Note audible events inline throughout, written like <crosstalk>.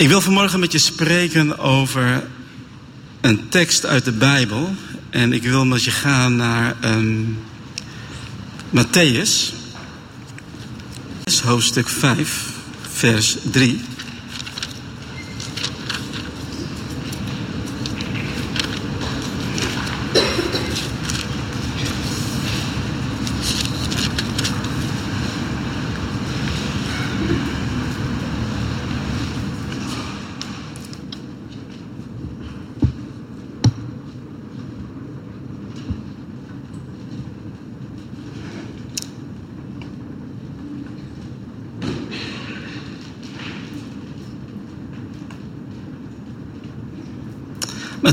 Ik wil vanmorgen met je spreken over een tekst uit de Bijbel. En ik wil met je gaan naar um, Matthäus, hoofdstuk 5, vers 3.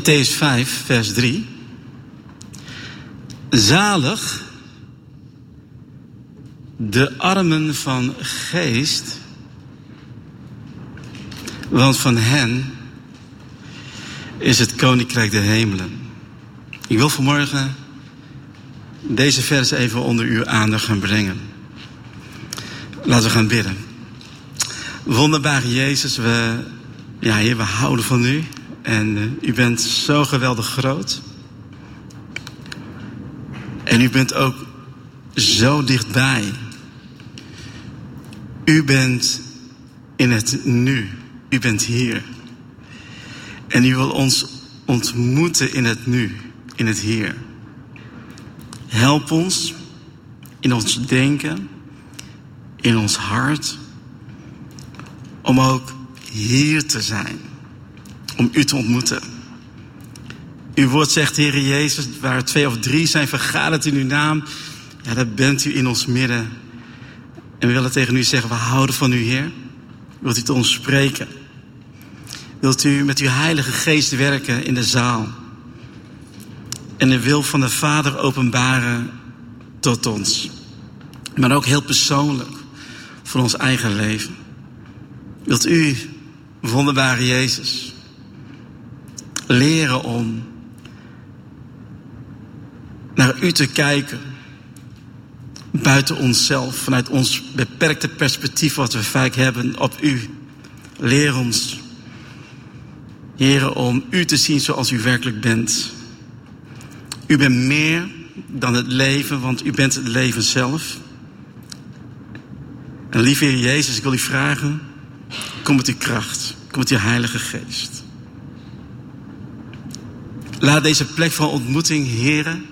Matthäus 5, vers 3. Zalig de armen van geest, want van hen is het koninkrijk der hemelen. Ik wil vanmorgen deze vers even onder uw aandacht gaan brengen. Laten we gaan bidden. Wonderbare Jezus, we, ja, Heer, we houden van u. En uh, u bent zo geweldig groot. En u bent ook zo dichtbij. U bent in het nu. U bent hier. En u wil ons ontmoeten in het nu, in het hier. Help ons in ons denken, in ons hart, om ook hier te zijn om u te ontmoeten. Uw woord zegt, Heer Jezus, waar twee of drie zijn vergaderd in uw naam, ja, daar bent u in ons midden. En we willen tegen u zeggen, we houden van u, Heer. Wilt u tot ons spreken? Wilt u met uw Heilige Geest werken in de zaal? En de wil van de Vader openbaren tot ons. Maar ook heel persoonlijk voor ons eigen leven. Wilt u, wonderbare Jezus, leren om naar u te kijken. Buiten onszelf, vanuit ons beperkte perspectief wat we vaak hebben op u. Leer ons, heren, om u te zien zoals u werkelijk bent. U bent meer dan het leven, want u bent het leven zelf. En lieve Heer Jezus, ik wil u vragen, kom met uw kracht, kom met uw Heilige Geest. Laat deze plek van ontmoeting, heren,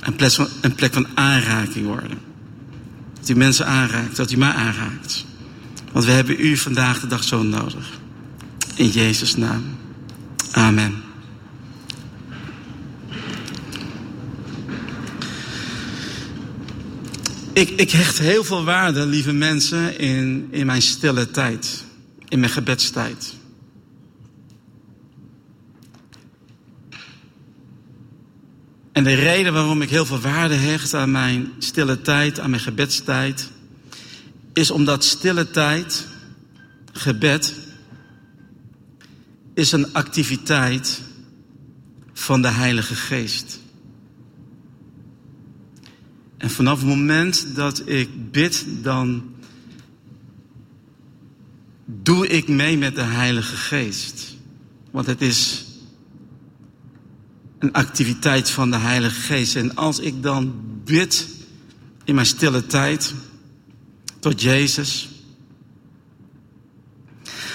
een plek van, een plek van aanraking worden. Dat u mensen aanraakt, dat u mij aanraakt. Want we hebben u vandaag de dag zo nodig. In Jezus' naam. Amen. Ik, ik hecht heel veel waarde, lieve mensen, in, in mijn stille tijd. In mijn gebedstijd. En de reden waarom ik heel veel waarde hecht aan mijn stille tijd, aan mijn gebedstijd, is omdat stille tijd, gebed, is een activiteit van de Heilige Geest. En vanaf het moment dat ik bid, dan doe ik mee met de Heilige Geest. Want het is een activiteit van de Heilige Geest. En als ik dan bid in mijn stille tijd tot Jezus,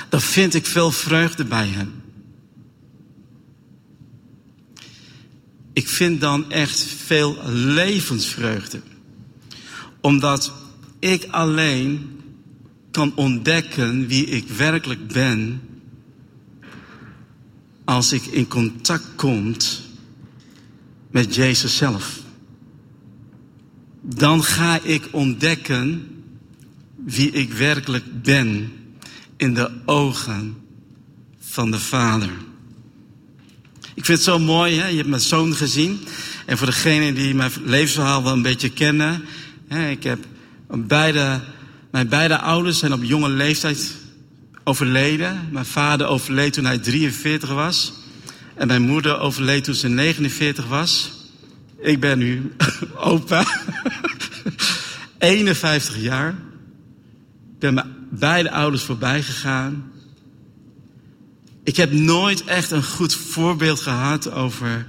dan vind ik veel vreugde bij Hem. Ik vind dan echt veel levensvreugde. Omdat ik alleen kan ontdekken wie ik werkelijk ben als ik in contact kom met Jezus zelf. Dan ga ik ontdekken wie ik werkelijk ben in de ogen van de Vader. Ik vind het zo mooi, hè? je hebt mijn zoon gezien. En voor degenen die mijn levensverhaal wel een beetje kennen. Hè, ik heb beide, mijn beide ouders zijn op jonge leeftijd overleden. Mijn vader overleed toen hij 43 was. En mijn moeder overleed toen ze 49 was. Ik ben nu <laughs> opa. <laughs> 51 jaar. Ik ben mijn beide ouders voorbij gegaan. Ik heb nooit echt een goed voorbeeld gehad over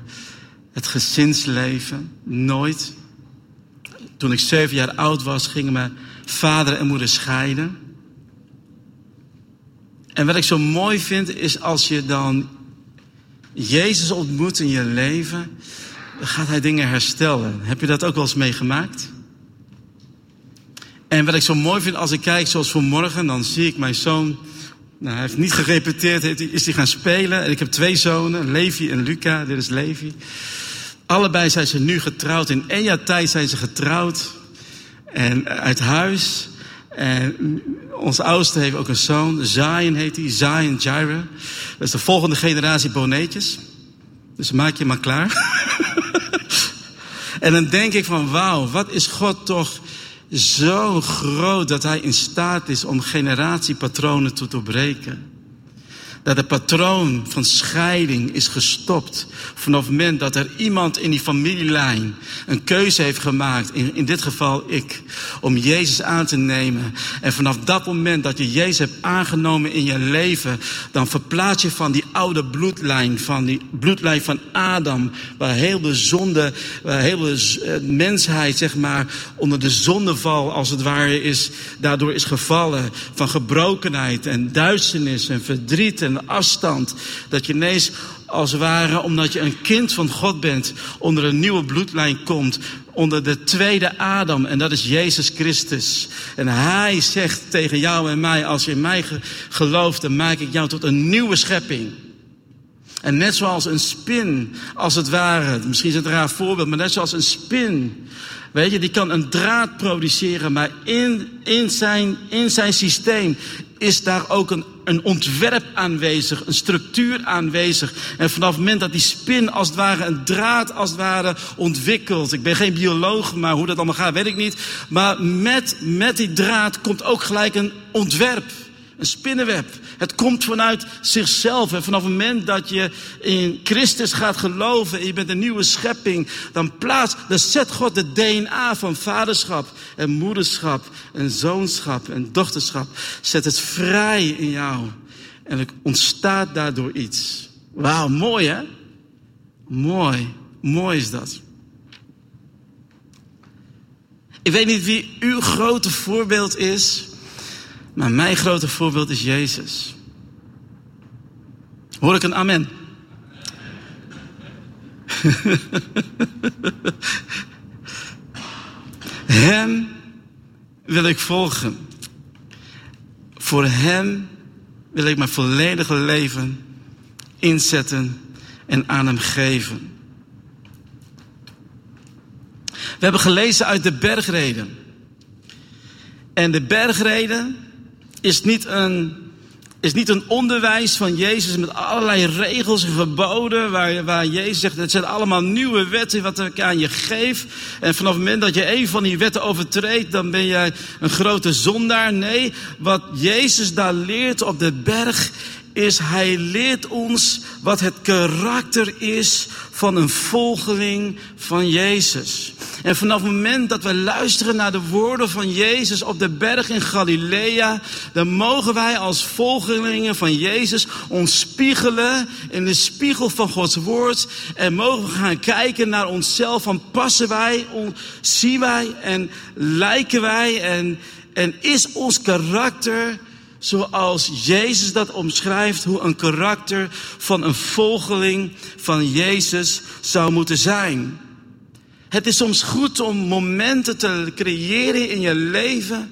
het gezinsleven. Nooit. Toen ik zeven jaar oud was, gingen mijn vader en moeder scheiden. En wat ik zo mooi vind, is als je dan Jezus ontmoet in je leven, dan gaat hij dingen herstellen. Heb je dat ook wel eens meegemaakt? En wat ik zo mooi vind als ik kijk, zoals vanmorgen, dan zie ik mijn zoon. Nou, hij heeft niet gerepeteerd, is hij gaan spelen. En ik heb twee zonen, Levi en Luca. Dit is Levi. Allebei zijn ze nu getrouwd. In één jaar tijd zijn ze getrouwd. En uit huis. En onze oudste heeft ook een zoon. Zion heet hij. Zion Jaira. Dat is de volgende generatie boneetjes. Dus maak je maar klaar. <laughs> en dan denk ik van wauw, wat is God toch zo groot dat hij in staat is om generatiepatronen te doorbreken dat het patroon van scheiding is gestopt. Vanaf het moment dat er iemand in die familielijn een keuze heeft gemaakt, in, in dit geval ik, om Jezus aan te nemen. En vanaf dat moment dat je Jezus hebt aangenomen in je leven, dan verplaats je van die oude bloedlijn, van die bloedlijn van Adam, waar heel de zonde, waar heel de eh, mensheid, zeg maar, onder de zondeval als het ware is, daardoor is gevallen. Van gebrokenheid en duisternis en verdriet en afstand. Dat je ineens als het ware, omdat je een kind van God bent, onder een nieuwe bloedlijn komt. Onder de tweede Adam, en dat is Jezus Christus. En hij zegt tegen jou en mij, als je in mij gelooft, dan maak ik jou tot een nieuwe schepping. En net zoals een spin, als het ware, misschien is het een raar voorbeeld, maar net zoals een spin, weet je, die kan een draad produceren, maar in, in, zijn, in zijn systeem is daar ook een, een ontwerp aanwezig, een structuur aanwezig. En vanaf het moment dat die spin als het ware een draad als het ware ontwikkelt. Ik ben geen bioloog, maar hoe dat allemaal gaat weet ik niet. Maar met, met die draad komt ook gelijk een ontwerp. Een spinnenweb. Het komt vanuit zichzelf. En vanaf het moment dat je in Christus gaat geloven en je bent een nieuwe schepping, dan plaats, dan zet God de DNA van vaderschap en moederschap en zoonschap en dochterschap. Zet het vrij in jou. En er ontstaat daardoor iets. Wauw, mooi hè? Mooi. Mooi is dat. Ik weet niet wie uw grote voorbeeld is. Maar mijn grote voorbeeld is Jezus. Hoor ik een amen? <laughs> Hem wil ik volgen. Voor Hem wil ik mijn volledige leven inzetten en aan Hem geven. We hebben gelezen uit de bergreden. En de bergreden is niet een, is niet een onderwijs van Jezus met allerlei regels en geboden. Waar, waar Jezus zegt, het zijn allemaal nieuwe wetten wat ik aan je geef. En vanaf het moment dat je een van die wetten overtreedt, dan ben jij een grote zondaar. Nee, wat Jezus daar leert op de berg is hij leert ons wat het karakter is van een volgeling van Jezus. En vanaf het moment dat we luisteren naar de woorden van Jezus op de berg in Galilea, dan mogen wij als volgelingen van Jezus ons spiegelen in de spiegel van Gods woord. En mogen we gaan kijken naar onszelf van passen wij, zien wij en lijken wij en, en is ons karakter zoals Jezus dat omschrijft, hoe een karakter van een volgeling van Jezus zou moeten zijn. Het is soms goed om momenten te creëren in je leven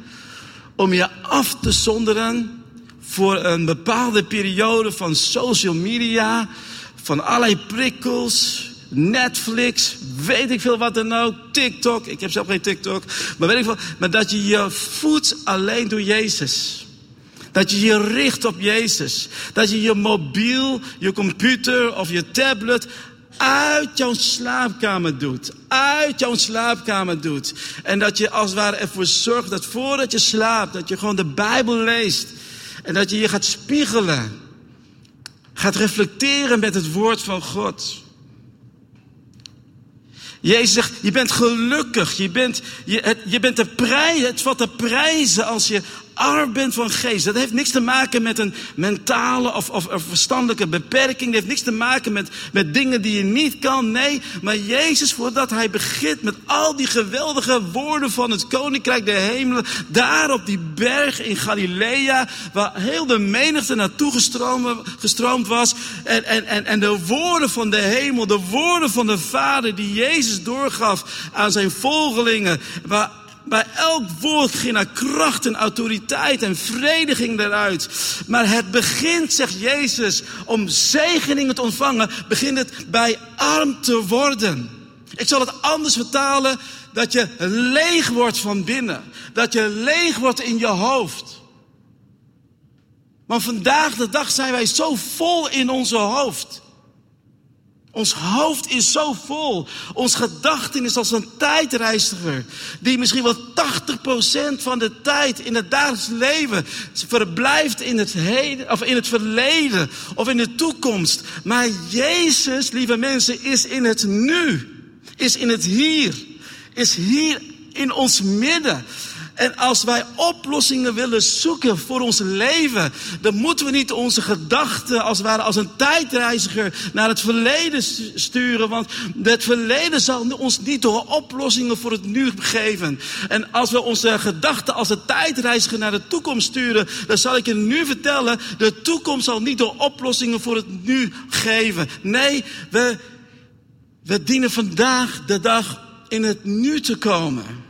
om je af te zonderen voor een bepaalde periode van social media, van allerlei prikkels, Netflix, weet ik veel wat dan ook, TikTok. Ik heb zelf geen TikTok, maar weet ik veel. Maar dat je je voedt alleen door Jezus. Dat je je richt op Jezus. Dat je je mobiel, je computer of je tablet uit jouw slaapkamer doet. Uit jouw slaapkamer doet. En dat je als het ware ervoor zorgt dat voordat je slaapt, dat je gewoon de Bijbel leest. En dat je je gaat spiegelen. Gaat reflecteren met het woord van God. Jezus zegt, je bent gelukkig, je bent, je, het, je bent de prijs, het valt te prijzen als je arm bent van geest, dat heeft niks te maken met een mentale of, of, of verstandelijke beperking. Dat heeft niks te maken met, met dingen die je niet kan. Nee, maar Jezus, voordat hij begint met al die geweldige woorden van het koninkrijk der hemelen, daar op die berg in Galilea, waar heel de menigte naartoe gestroomd, was. En, en, en, en de woorden van de hemel, de woorden van de Vader die Jezus doorgaf aan zijn volgelingen. Waar bij elk woord ging er kracht en autoriteit en vrede ging eruit. Maar het begint, zegt Jezus, om zegeningen te ontvangen, begint het bij arm te worden. Ik zal het anders vertalen, dat je leeg wordt van binnen. Dat je leeg wordt in je hoofd. Want vandaag de dag zijn wij zo vol in onze hoofd. Ons hoofd is zo vol. Ons gedachten is als een tijdreiziger. Die misschien wel 80% van de tijd in het dagelijks leven verblijft in het, heden, of in het verleden of in de toekomst. Maar Jezus, lieve mensen, is in het nu. Is in het hier. Is hier in ons midden. En als wij oplossingen willen zoeken voor ons leven, dan moeten we niet onze gedachten als het ware als een tijdreiziger naar het verleden sturen. Want het verleden zal ons niet door oplossingen voor het nu geven. En als we onze gedachten als een tijdreiziger naar de toekomst sturen, dan zal ik je nu vertellen, de toekomst zal niet door oplossingen voor het nu geven. Nee, we, we dienen vandaag de dag in het nu te komen.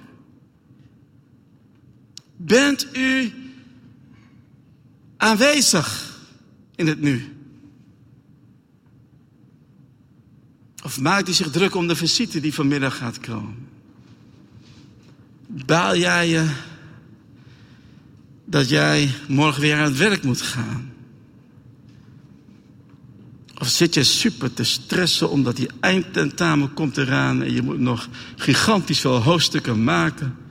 Bent u aanwezig in het nu? Of maakt u zich druk om de visite die vanmiddag gaat komen? Baal jij je dat jij morgen weer aan het werk moet gaan? Of zit je super te stressen omdat die eindtentamen komt eraan en je moet nog gigantisch veel hoofdstukken maken?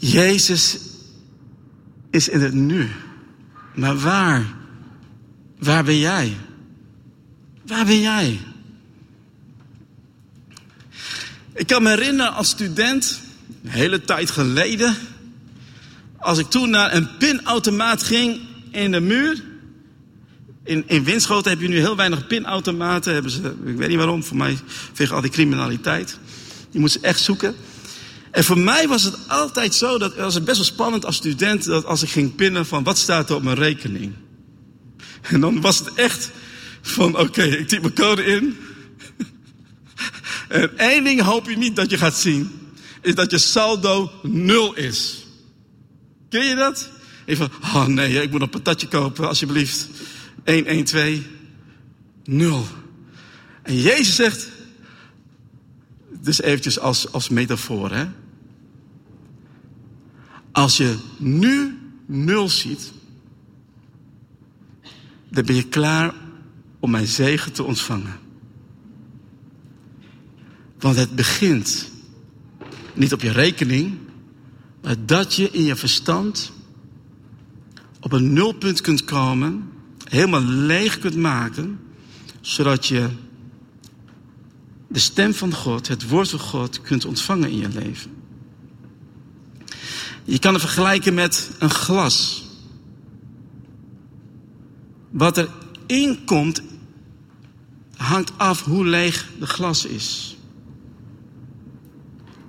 Jezus is in het nu. Maar waar? Waar ben jij? Waar ben jij? Ik kan me herinneren als student, een hele tijd geleden, als ik toen naar een pinautomaat ging in de muur. In, in Winschoten heb je nu heel weinig pinautomaten. Hebben ze, ik weet niet waarom, voor mij vanwege al die criminaliteit. Je moet ze echt zoeken. En voor mij was het altijd zo, dat het was best wel spannend als student, dat als ik ging pinnen van wat staat er op mijn rekening. En dan was het echt van oké, ik typ mijn code in. En één ding hoop je niet dat je gaat zien, is dat je saldo nul is. Ken je dat? Even, oh nee, ik moet een patatje kopen, alsjeblieft. 1, 1, 2, 0. En Jezus zegt, dus eventjes als, als metafoor, hè. Als je nu nul ziet, dan ben je klaar om mijn zegen te ontvangen. Want het begint niet op je rekening, maar dat je in je verstand op een nulpunt kunt komen, helemaal leeg kunt maken, zodat je de stem van God, het woord van God, kunt ontvangen in je leven. Je kan het vergelijken met een glas. Wat erin komt, hangt af hoe leeg de glas is.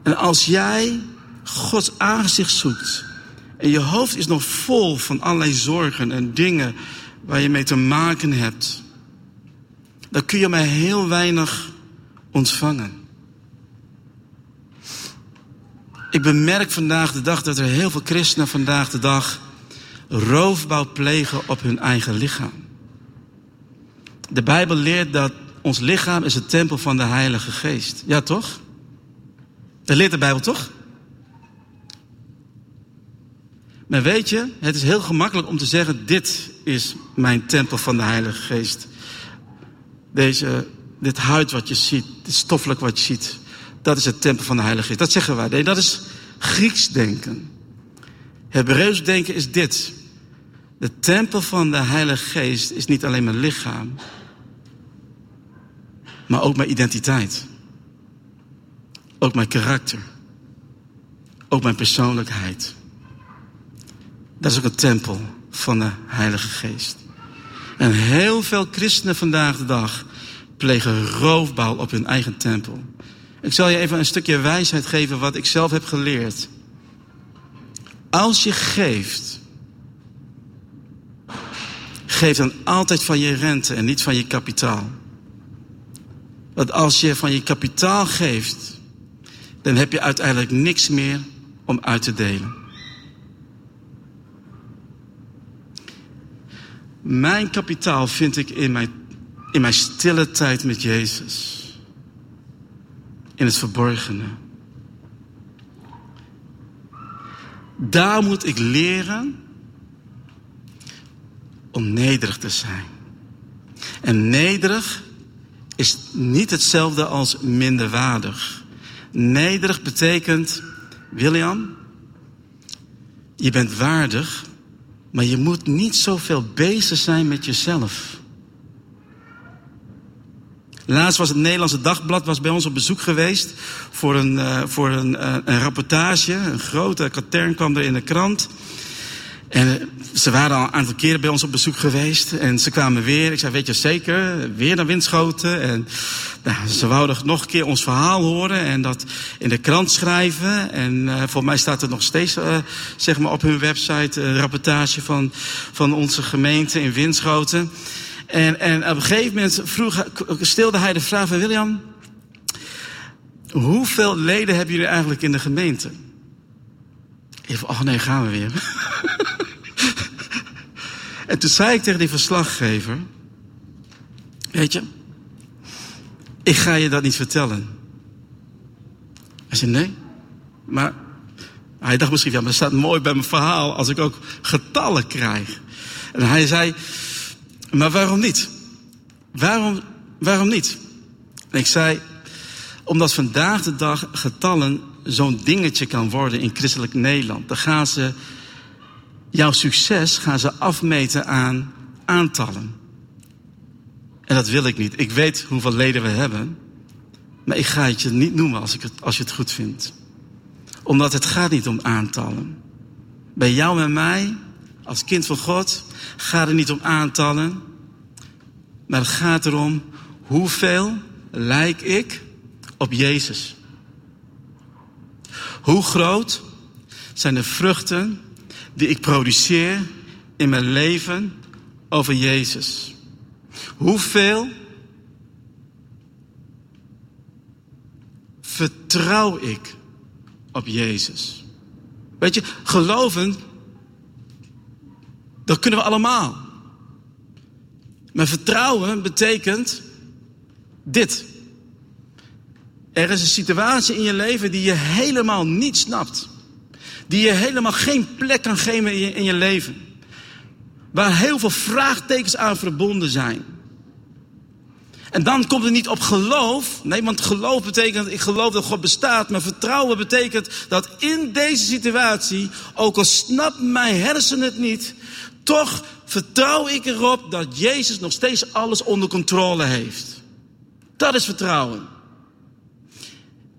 En als jij Gods aangezicht zoekt en je hoofd is nog vol van allerlei zorgen en dingen waar je mee te maken hebt, dan kun je maar heel weinig ontvangen. Ik bemerk vandaag de dag dat er heel veel christenen vandaag de dag roofbouw plegen op hun eigen lichaam. De Bijbel leert dat ons lichaam is het tempel van de Heilige Geest. Ja, toch? Dat leert de Bijbel toch? Maar weet je, het is heel gemakkelijk om te zeggen: dit is mijn tempel van de Heilige Geest. Deze dit huid wat je ziet, dit stoffelijk wat je ziet, dat is het tempel van de Heilige Geest. Dat zeggen wij. Nee, dat is Grieks denken. Hebreeuws denken is dit. De tempel van de Heilige Geest is niet alleen mijn lichaam, maar ook mijn identiteit. Ook mijn karakter. ook mijn persoonlijkheid. Dat is ook een tempel van de Heilige Geest. En heel veel christenen vandaag de dag plegen roofbouw op hun eigen tempel. Ik zal je even een stukje wijsheid geven wat ik zelf heb geleerd. Als je geeft, geef dan altijd van je rente en niet van je kapitaal. Want als je van je kapitaal geeft, dan heb je uiteindelijk niks meer om uit te delen. Mijn kapitaal vind ik in mijn, in mijn stille tijd met Jezus. In het verborgene. Daar moet ik leren om nederig te zijn. En nederig is niet hetzelfde als minderwaardig. Nederig betekent, William, je bent waardig, maar je moet niet zoveel bezig zijn met jezelf. Laatst was het Nederlandse Dagblad was bij ons op bezoek geweest voor een, uh, voor een, uh, een rapportage. Een grote katern kwam er in de krant. En ze waren al een aantal keren bij ons op bezoek geweest. En ze kwamen weer. Ik zei, weet je zeker? Weer naar Windschoten. En nou, ze wouden nog een keer ons verhaal horen. En dat in de krant schrijven. En uh, voor mij staat er nog steeds zeg maar op hun website een rapportage van, van onze gemeente in Winschoten. En, en op een gegeven moment vroeg, stelde hij de vraag van William. Hoeveel leden hebben jullie eigenlijk in de gemeente? Even, oh nee, gaan we weer. <laughs> en toen zei ik tegen die verslaggever. Weet je, ik ga je dat niet vertellen. Hij zei nee, maar hij dacht misschien, ja, maar dat staat mooi bij mijn verhaal als ik ook getallen krijg. En hij zei, maar waarom niet? Waarom, waarom niet? Ik zei, omdat vandaag de dag getallen zo'n dingetje kan worden in christelijk Nederland. Dan gaan ze jouw succes gaan ze afmeten aan aantallen. En dat wil ik niet. Ik weet hoeveel leden we hebben. Maar ik ga het je niet noemen als, ik het, als je het goed vindt. Omdat het gaat niet om aantallen. Bij jou en mij, als kind van God, gaat het niet om aantallen. Maar het gaat erom hoeveel lijk ik op Jezus. Hoe groot zijn de vruchten die ik produceer in mijn leven over Jezus? Hoeveel vertrouw ik op Jezus? Weet je, geloven, dat kunnen we allemaal. Maar vertrouwen betekent dit. Er is een situatie in je leven die je helemaal niet snapt. Die je helemaal geen plek kan geven in je, in je leven. Waar heel veel vraagtekens aan verbonden zijn. En dan komt het niet op geloof. Nee, want geloof betekent, ik geloof dat God bestaat. Maar vertrouwen betekent dat in deze situatie, ook al snapt mijn hersenen het niet, toch vertrouw ik erop dat Jezus nog steeds alles onder controle heeft. Dat is vertrouwen.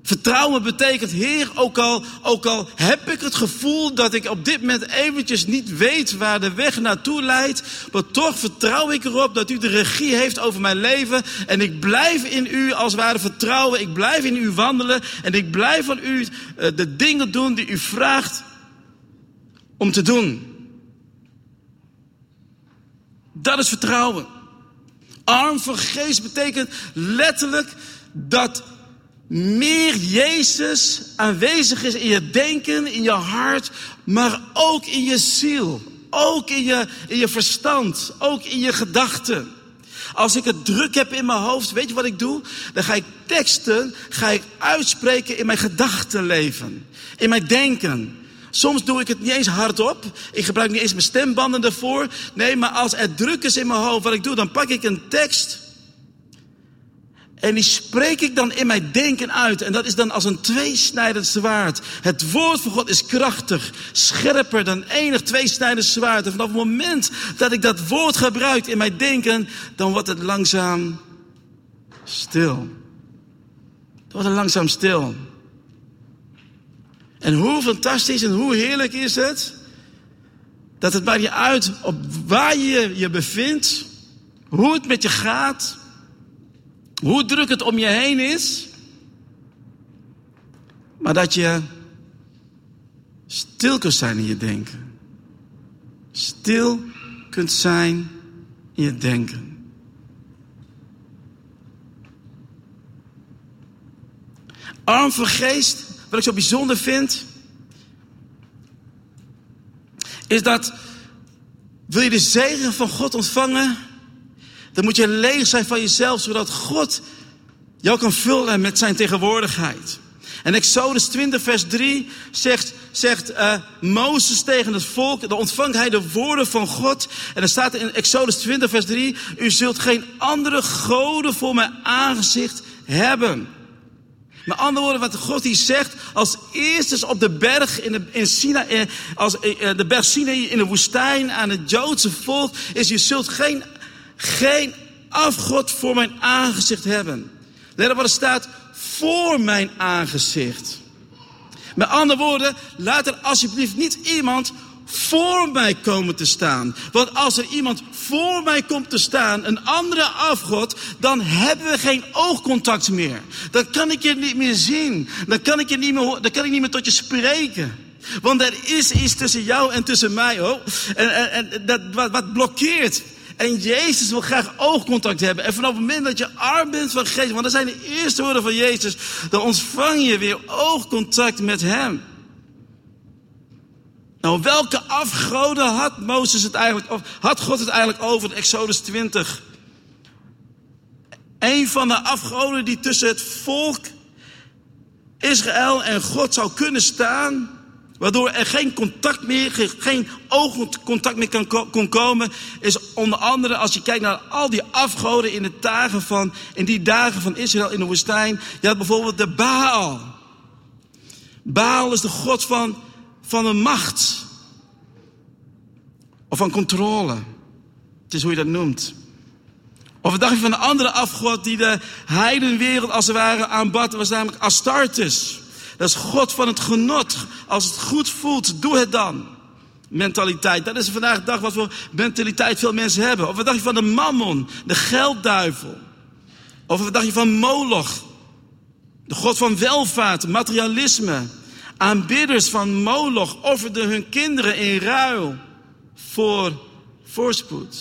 Vertrouwen betekent, Heer, ook al, ook al heb ik het gevoel dat ik op dit moment eventjes niet weet waar de weg naartoe leidt, maar toch vertrouw ik erop dat u de regie heeft over mijn leven en ik blijf in u als ware vertrouwen, ik blijf in u wandelen en ik blijf van u uh, de dingen doen die u vraagt om te doen. Dat is vertrouwen. Arm van geest betekent letterlijk dat meer Jezus aanwezig is in je denken, in je hart, maar ook in je ziel. Ook in je, in je verstand, ook in je gedachten. Als ik het druk heb in mijn hoofd, weet je wat ik doe? Dan ga ik teksten, ga ik uitspreken in mijn gedachtenleven, in mijn denken. Soms doe ik het niet eens hardop. Ik gebruik niet eens mijn stembanden ervoor. Nee, maar als er druk is in mijn hoofd, wat ik doe, dan pak ik een tekst. En die spreek ik dan in mijn denken uit. En dat is dan als een tweesnijdend zwaard. Het woord van God is krachtig, scherper dan enig tweesnijdend zwaard. En vanaf het moment dat ik dat woord gebruik in mijn denken, dan wordt het langzaam stil. Dan wordt het langzaam stil. En hoe fantastisch en hoe heerlijk is het dat het maakt je uit op waar je je bevindt, hoe het met je gaat, hoe druk het om je heen is, maar dat je stil kunt zijn in je denken. Stil kunt zijn in je denken. Arm van geest, wat ik zo bijzonder vind, is dat wil je de zegen van God ontvangen, dan moet je leeg zijn van jezelf, zodat God jou kan vullen met zijn tegenwoordigheid. En Exodus 20, vers 3 zegt, zegt uh, Mozes tegen het volk, dan ontvangt hij de woorden van God. En er staat in Exodus 20, vers 3, u zult geen andere goden voor mijn aangezicht hebben. Met andere woorden, wat God hier zegt, als eerste op de berg in, de, in Sina, eh, als, eh, de berg Sinai in de woestijn aan het Joodse volk, is je zult geen, geen afgod voor mijn aangezicht hebben. Let op wat er staat, voor mijn aangezicht. Met andere woorden, laat er alsjeblieft niet iemand voor mij komen te staan. Want als er iemand voor mij komt te staan, een andere afgod, dan hebben we geen oogcontact meer. Dan kan ik je niet meer zien. Dan kan ik, je niet meer, dan kan ik niet meer tot je spreken. Want er is iets tussen jou en tussen mij. Oh. En, en, en dat, wat, wat blokkeert. En Jezus wil graag oogcontact hebben. En vanaf het moment dat je arm bent van geest, want dat zijn de eerste woorden van Jezus, dan ontvang je weer oogcontact met Hem. Nou, welke afgoden had Mozes het eigenlijk, of had God het eigenlijk over in Exodus 20? Een van de afgoden die tussen het volk Israël en God zou kunnen staan, waardoor er geen contact meer, geen oogcontact meer kan, kon komen, is onder andere als je kijkt naar al die afgoden in de dagen van, in die dagen van Israël in de woestijn. Je had bijvoorbeeld de Baal. Baal is de god van van een macht. Of van controle. Het is hoe je dat noemt. Of dacht je van een andere afgod die de heidenwereld als het ware aanbad, was namelijk Astartes. Dat is God van het genot. Als het goed voelt, doe het dan. Mentaliteit. Dat is vandaag de dag wat voor mentaliteit veel mensen hebben. Of wat dacht je van de mammon, de geldduivel? Of wat dacht je van Moloch, de god van welvaart, materialisme? Aanbidders van Moloch offerden hun kinderen in ruil voor voorspoed.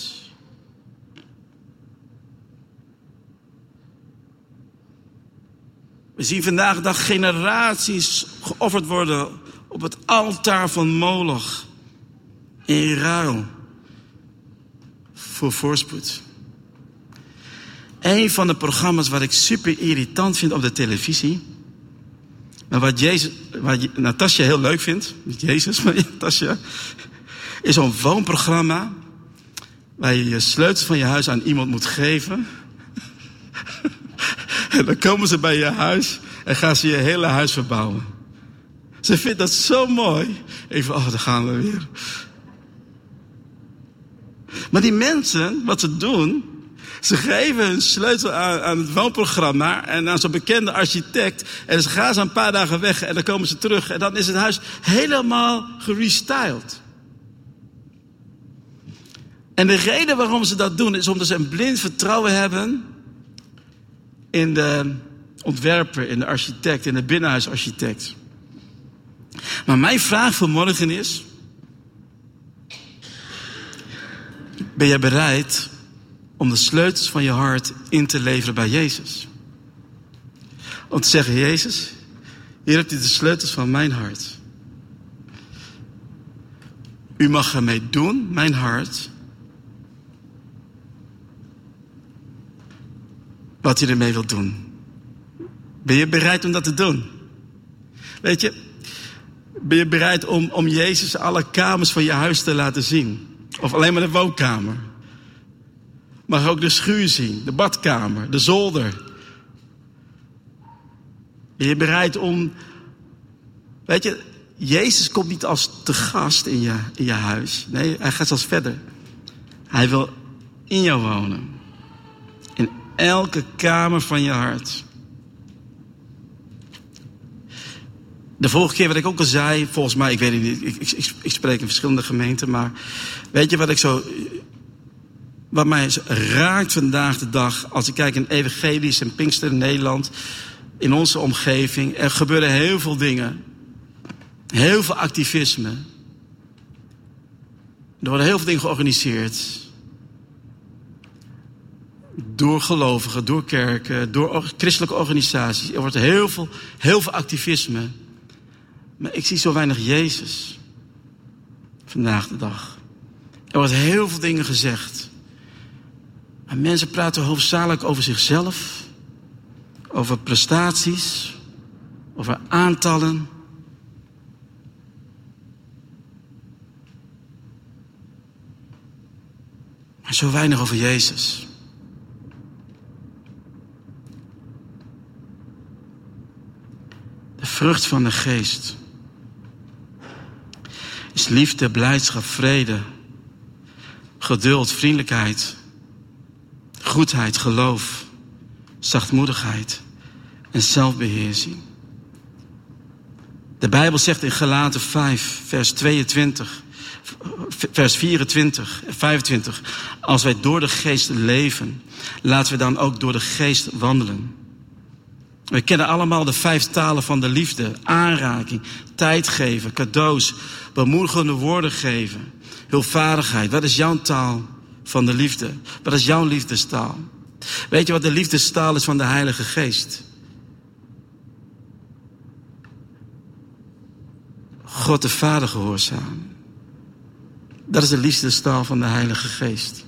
We zien vandaag dag generaties geofferd worden op het altaar van Moloch in ruil voor voorspoed. Een van de programma's wat ik super irritant vind op de televisie maar wat, Jezus, wat Natasja heel leuk vindt, niet Jezus, <laughs> maar Natasja, is zo'n woonprogramma waar je je sleutels van je huis aan iemand moet geven. <laughs> en dan komen ze bij je huis en gaan ze je hele huis verbouwen. Ze vindt dat zo mooi. Even, oh, daar gaan we weer. Maar die mensen, wat ze doen, ze geven een sleutel aan, aan het woonprogramma en aan zo'n bekende architect. En ze gaan ze een paar dagen weg en dan komen ze terug. En dan is het huis helemaal gerestyled. En de reden waarom ze dat doen is omdat ze een blind vertrouwen hebben in de ontwerper, in de architect, in de binnenhuisarchitect. Maar mijn vraag voor morgen is: ben jij bereid om de sleutels van je hart in te leveren bij Jezus. Om te zeggen, Jezus, hier hebt u de sleutels van mijn hart. U mag ermee doen, mijn hart. Wat u ermee wilt doen. Ben je bereid om dat te doen? Weet je, ben je bereid om, om Jezus alle kamers van je huis te laten zien? Of alleen maar de woonkamer? Mag ook de schuur zien, de badkamer, de zolder. Ben je bereid om. Weet je, Jezus komt niet als te gast in je, in je huis. Nee, hij gaat zelfs verder. Hij wil in jou wonen. In elke kamer van je hart. De vorige keer wat ik ook al zei, volgens mij, ik weet het niet, ik, ik, ik spreek in verschillende gemeenten, maar weet je wat ik zo, wat mij raakt vandaag de dag, als ik kijk in evangelisch en Pinkster in Nederland, in onze omgeving, er gebeuren heel veel dingen. Heel veel activisme. Er worden heel veel dingen georganiseerd. Door gelovigen, door kerken, door christelijke organisaties. Er wordt heel veel, heel veel activisme. Maar ik zie zo weinig Jezus. Vandaag de dag. Er wordt heel veel dingen gezegd. Maar mensen praten hoofdzakelijk over zichzelf. Over prestaties. Over aantallen. Maar zo weinig over Jezus. De vrucht van de geest is liefde, blijdschap, vrede, geduld, vriendelijkheid, goedheid, geloof, zachtmoedigheid en zelfbeheersing. De Bijbel zegt in Galaten 5, vers 22, vers 24 en 25. Als wij door de geest leven, laten we dan ook door de geest wandelen. We kennen allemaal de vijf talen van de liefde. Aanraking, tijd geven, cadeaus, bemoedigende woorden geven, hulpvaardigheid. Wat is jouw taal van de liefde? Wat is jouw liefdestaal? Weet je wat de liefdestaal is van de Heilige Geest? God de Vader gehoorzaam. Dat is de liefdestaal van de Heilige Geest.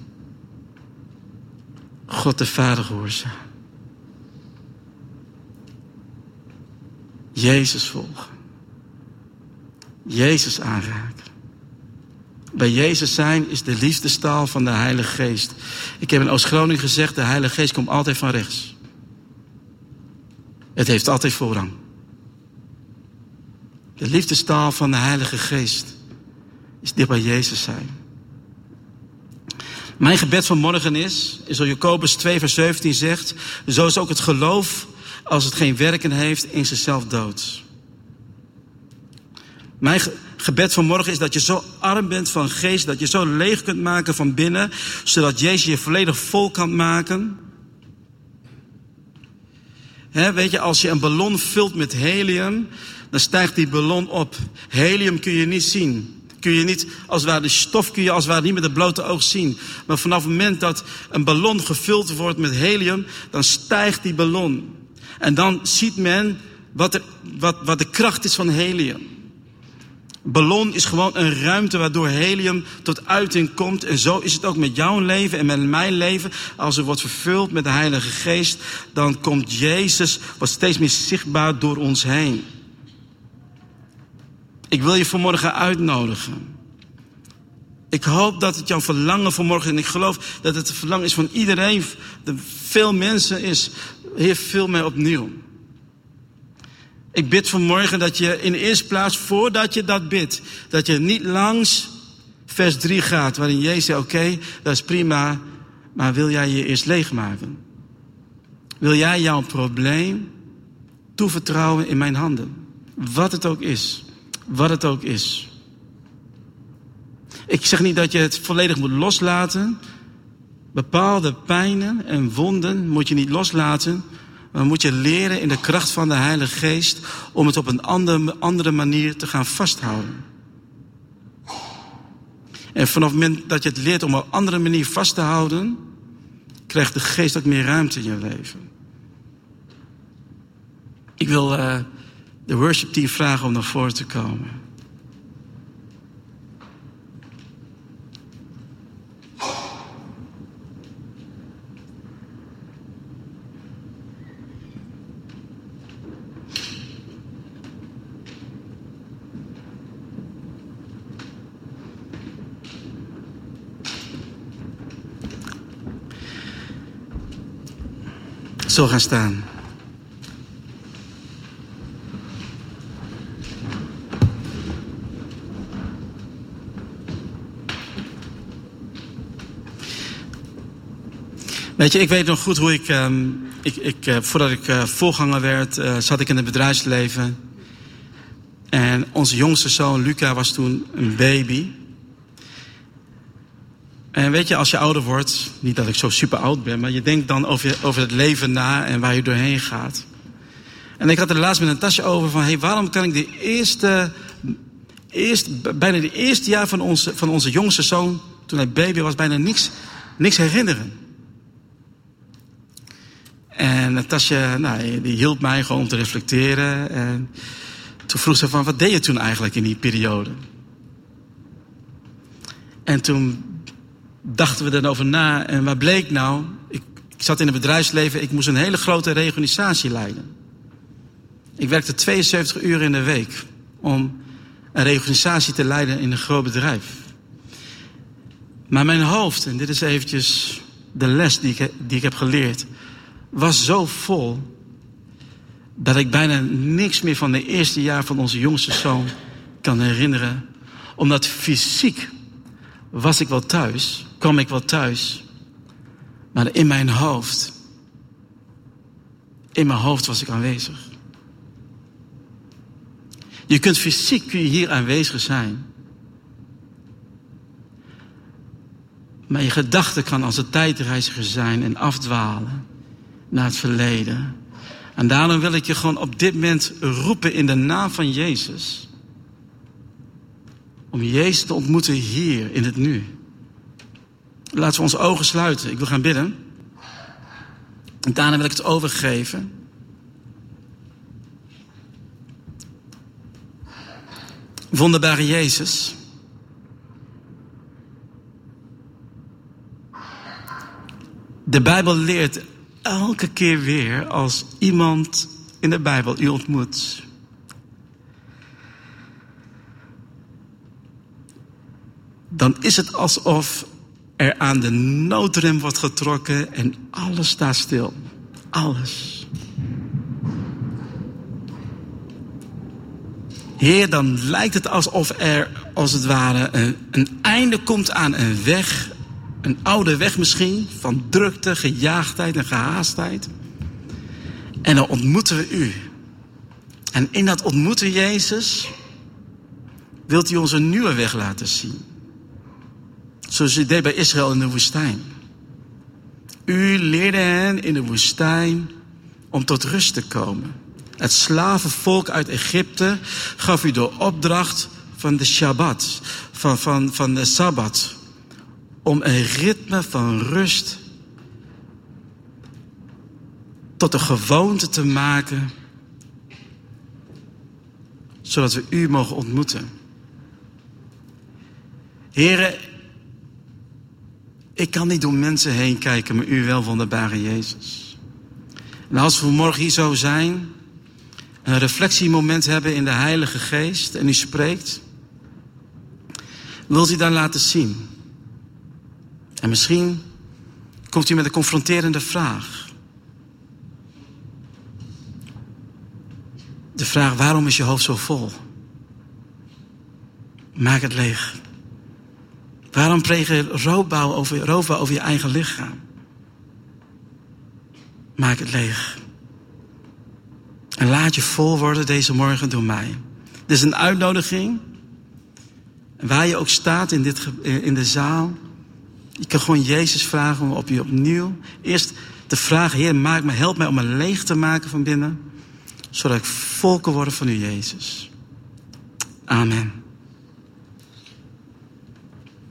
God de Vader gehoorzaam. Jezus volgen. Jezus aanraken. Bij Jezus zijn is de liefdestaal van de Heilige Geest. Ik heb in Oost-Groningen gezegd, de Heilige Geest komt altijd van rechts. Het heeft altijd voorrang. De liefdestaal van de Heilige Geest is dicht bij Jezus zijn. Mijn gebed van morgen is, is zoals Jacobus 2 vers 17 zegt, zo is ook het geloof als het geen werken heeft in zichzelf dood. Mijn gebed van morgen is dat je zo arm bent van geest, dat je zo leeg kunt maken van binnen, zodat Jezus je volledig vol kan maken. weet je, als je een ballon vult met helium, dan stijgt die ballon op. Helium kun je niet zien. Kun je niet, als het ware, de stof kun je als het ware niet met het blote oog zien. Maar vanaf het moment dat een ballon gevuld wordt met helium, dan stijgt die ballon. En dan ziet men wat, er, wat, wat de kracht is van helium. Ballon is gewoon een ruimte waardoor helium tot uiting komt. En zo is het ook met jouw leven en met mijn leven. Als er wordt vervuld met de Heilige Geest, dan komt Jezus wat steeds meer zichtbaar door ons heen. Ik wil je vanmorgen uitnodigen. Ik hoop dat het jouw verlangen vanmorgen, en ik geloof dat het het verlangen is van iedereen, de veel mensen is, Heer, veel mij opnieuw. Ik bid vanmorgen dat je in de eerste plaats, voordat je dat bidt, dat je niet langs vers 3 gaat, waarin Jezus zegt, oké, dat is prima, maar wil jij je eerst leegmaken? Wil jij jouw probleem toevertrouwen in mijn handen? Wat het ook is. Wat het ook is. Ik zeg niet dat je het volledig moet loslaten. Bepaalde pijnen en wonden moet je niet loslaten. Maar moet je leren in de kracht van de Heilige Geest om het op een andere, andere manier te gaan vasthouden. En vanaf het moment dat je het leert om op een andere manier vast te houden, krijgt de geest ook meer ruimte in je leven. Ik wil uh, de worship team vragen om naar voren te komen. Zo gaan staan. Weet je, ik weet nog goed hoe ik, um, ik, ik uh, voordat ik uh, voorganger werd, uh, zat ik in het bedrijfsleven. En onze jongste zoon Luca was toen een baby. En weet je, als je ouder wordt, niet dat ik zo super oud ben, maar je denkt dan over, over het leven na en waar je doorheen gaat. En ik had er laatst met een tasje over van, hey, waarom kan ik de eerste, eerst, bijna de eerste jaar van onze, van onze jongste zoon, toen hij baby was, bijna niks, niks herinneren. En het tasje, nou, die hielp mij gewoon om te reflecteren. En toen vroeg ze van, wat deed je toen eigenlijk in die periode? En toen dachten we erover na. En wat bleek nou? Ik, ik zat in het bedrijfsleven, ik moest een hele grote reorganisatie leiden. Ik werkte 72 uur in de week om een reorganisatie te leiden in een groot bedrijf. Maar mijn hoofd, en dit is eventjes de les die die ik heb geleerd, was zo vol dat ik bijna niks meer van de eerste jaar van onze jongste zoon kan herinneren. Omdat fysiek was ik wel thuis, kwam ik wel thuis. Maar in mijn hoofd, in mijn hoofd was ik aanwezig. Je kunt fysiek hier aanwezig zijn. Maar je gedachte kan als een tijdreiziger zijn en afdwalen naar het verleden. En daarom wil ik je gewoon op dit moment roepen in de naam van Jezus. Om Jezus te ontmoeten hier in het nu. Laten we onze ogen sluiten. Ik wil gaan bidden. En daarna wil ik het overgeven. Wonderbare Jezus. De Bijbel leert elke keer weer als iemand in de Bijbel u ontmoet. Dan is het alsof er aan de noodrem wordt getrokken en alles staat stil. Alles. Heer, dan lijkt het alsof er als het ware een, einde komt aan een weg een oude weg misschien van drukte, gejaagdheid en gehaastheid. En dan ontmoeten we u. En in dat ontmoeten Jezus wilt u ons een nieuwe weg laten zien. Zoals u deed bij Israël in de woestijn. U leerde hen in de woestijn om tot rust te komen. Het slavenvolk uit Egypte gaf u de opdracht van de Shabbat, van, van, van de Sabbat om een ritme van rust tot een gewoonte te maken, zodat we u mogen ontmoeten. Heren, ik kan niet door mensen heen kijken, maar u wel, wonderbare Jezus. En als we morgen hier zo zijn, een reflectiemoment hebben in de Heilige Geest en u spreekt, wilt u dan laten zien en misschien komt u met een confronterende vraag. De vraag, waarom is je hoofd zo vol? Maak het leeg. Waarom pleeg je roofbouw over, over je eigen lichaam? Maak het leeg. En laat je vol worden deze morgen door mij. Dit is een uitnodiging. Waar je ook staat in, dit, in de zaal. Je kan gewoon Jezus vragen om op je opnieuw eerst te vragen: Heer, maak me, help mij om me leeg te maken van binnen, zodat ik vol kan worden van u, Jezus. Amen.